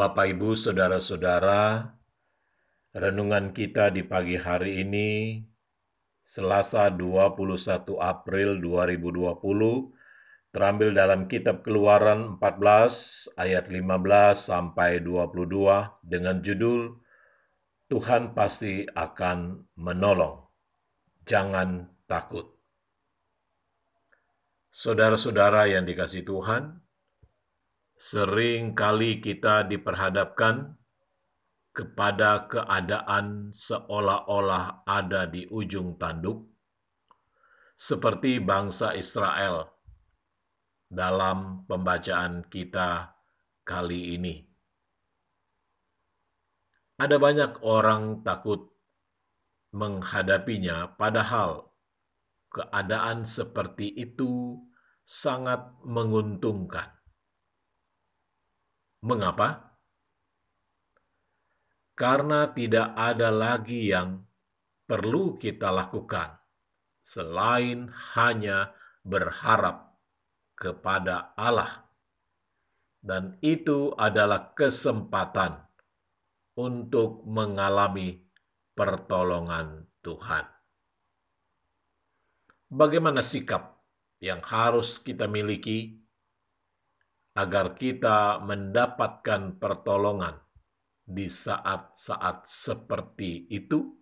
Bapak, Ibu, saudara-saudara, renungan kita di pagi hari ini, Selasa 21 April 2020, terambil dalam kitab Keluaran 14 ayat 15 sampai 22 dengan judul Tuhan pasti akan menolong. Jangan takut. Saudara-saudara yang dikasih Tuhan, Sering kali kita diperhadapkan kepada keadaan seolah-olah ada di ujung tanduk, seperti bangsa Israel dalam pembacaan kita kali ini. Ada banyak orang takut menghadapinya, padahal keadaan seperti itu sangat menguntungkan Mengapa? Karena tidak ada lagi yang perlu kita lakukan selain hanya berharap kepada Allah, dan itu adalah kesempatan untuk mengalami pertolongan Tuhan. Bagaimana sikap yang harus kita miliki agar kita mendapatkan pertolongan di saat-saat seperti itu?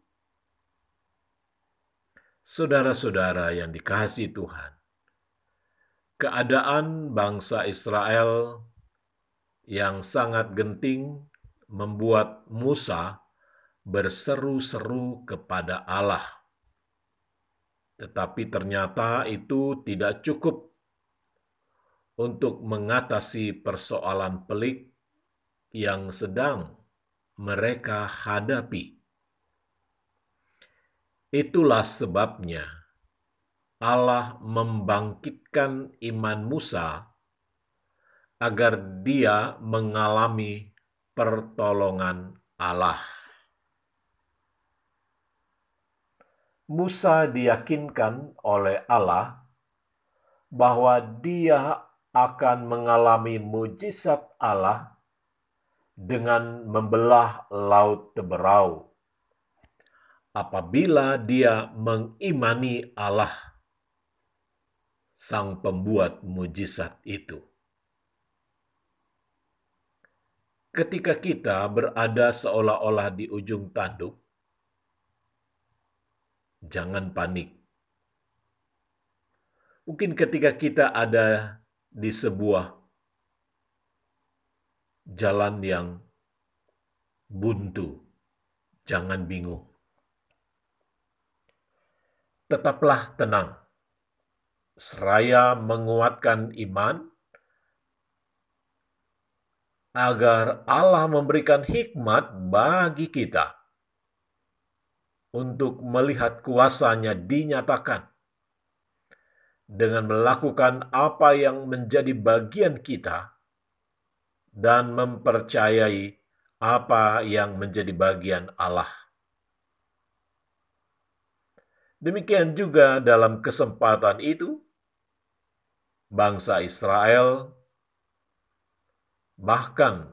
Saudara-saudara yang dikasih Tuhan, keadaan bangsa Israel yang sangat genting membuat Musa berseru-seru kepada Allah. Tetapi ternyata itu tidak cukup untuk mengatasi persoalan pelik yang sedang mereka hadapi. Itulah sebabnya Allah membangkitkan iman Musa agar dia mengalami pertolongan Allah. Musa diyakinkan oleh Allah bahwa dia akan mengalami mujizat Allah dengan membelah laut teberau apabila dia mengimani Allah sang pembuat mujizat itu. Ketika kita berada seolah-olah di ujung tanduk, jangan panik. Mungkin ketika kita ada di sebuah jalan yang buntu. Jangan bingung. Tetaplah tenang. Seraya menguatkan iman agar Allah memberikan hikmat bagi kita untuk melihat kuasanya dinyatakan dengan melakukan apa yang menjadi bagian kita dan mempercayai apa yang menjadi bagian Allah. Demikian juga dalam kesempatan itu, bangsa Israel, bahkan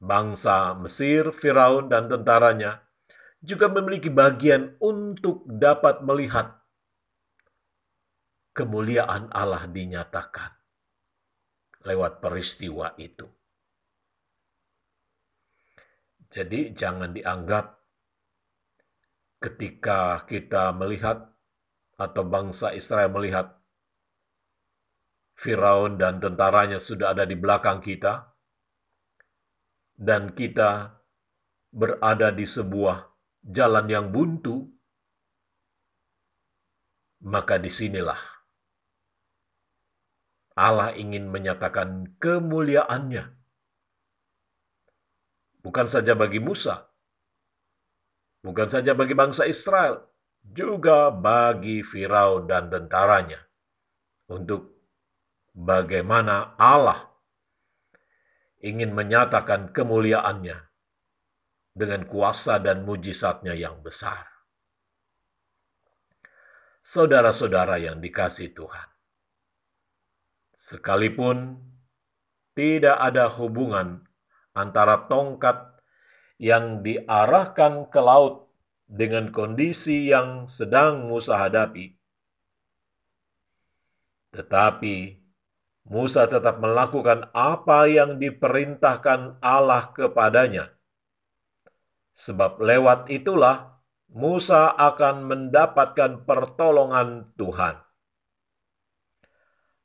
bangsa Mesir, Firaun, dan tentaranya juga memiliki bagian untuk dapat melihat kemuliaan Allah dinyatakan lewat peristiwa itu. Jadi jangan dianggap ketika kita melihat atau bangsa Israel melihat Firaun dan tentaranya sudah ada di belakang kita dan kita berada di sebuah jalan yang buntu, maka di sinilah Allah ingin menyatakan kemuliaannya. Bukan saja bagi Musa, bukan saja bagi bangsa Israel, juga bagi Firaun dan tentaranya. Untuk bagaimana Allah ingin menyatakan kemuliaannya dengan kuasa dan mujizatnya yang besar. Saudara-saudara yang dikasih Tuhan, Sekalipun tidak ada hubungan antara tongkat yang diarahkan ke laut dengan kondisi yang sedang Musa hadapi. Tetapi Musa tetap melakukan apa yang diperintahkan Allah kepadanya. Sebab lewat itulah Musa akan mendapatkan pertolongan Tuhan.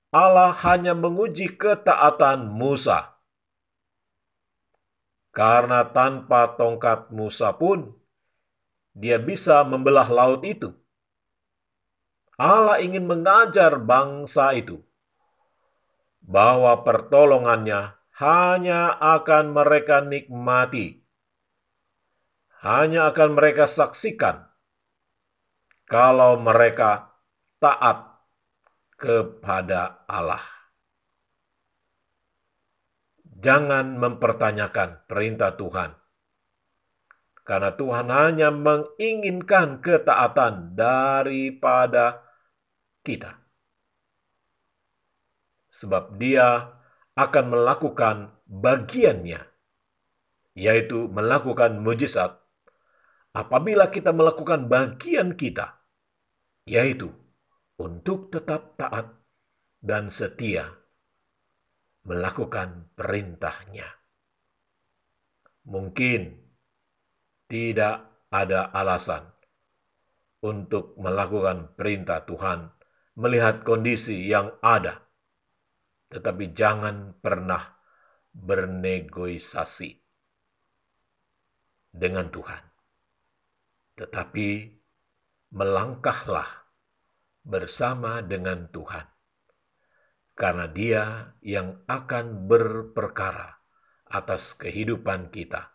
Allah hanya menguji ketaatan Musa. Karena tanpa tongkat Musa pun, dia bisa membelah laut itu. Allah ingin mengajar bangsa itu bahwa pertolongannya hanya akan mereka nikmati, hanya akan mereka saksikan kalau mereka taat kepada Allah. Jangan mempertanyakan perintah Tuhan, karena Tuhan hanya menginginkan ketaatan daripada kita, sebab Dia akan melakukan bagiannya, yaitu melakukan mujizat. Apabila kita melakukan bagian kita, yaitu untuk tetap taat dan setia melakukan perintahnya. Mungkin tidak ada alasan untuk melakukan perintah Tuhan melihat kondisi yang ada, tetapi jangan pernah bernegosiasi dengan Tuhan. Tetapi melangkahlah bersama dengan Tuhan. Karena dia yang akan berperkara atas kehidupan kita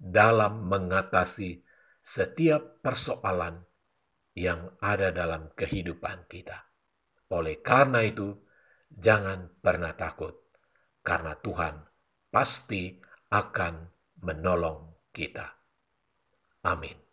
dalam mengatasi setiap persoalan yang ada dalam kehidupan kita. Oleh karena itu, jangan pernah takut, karena Tuhan pasti akan menolong kita. Amin.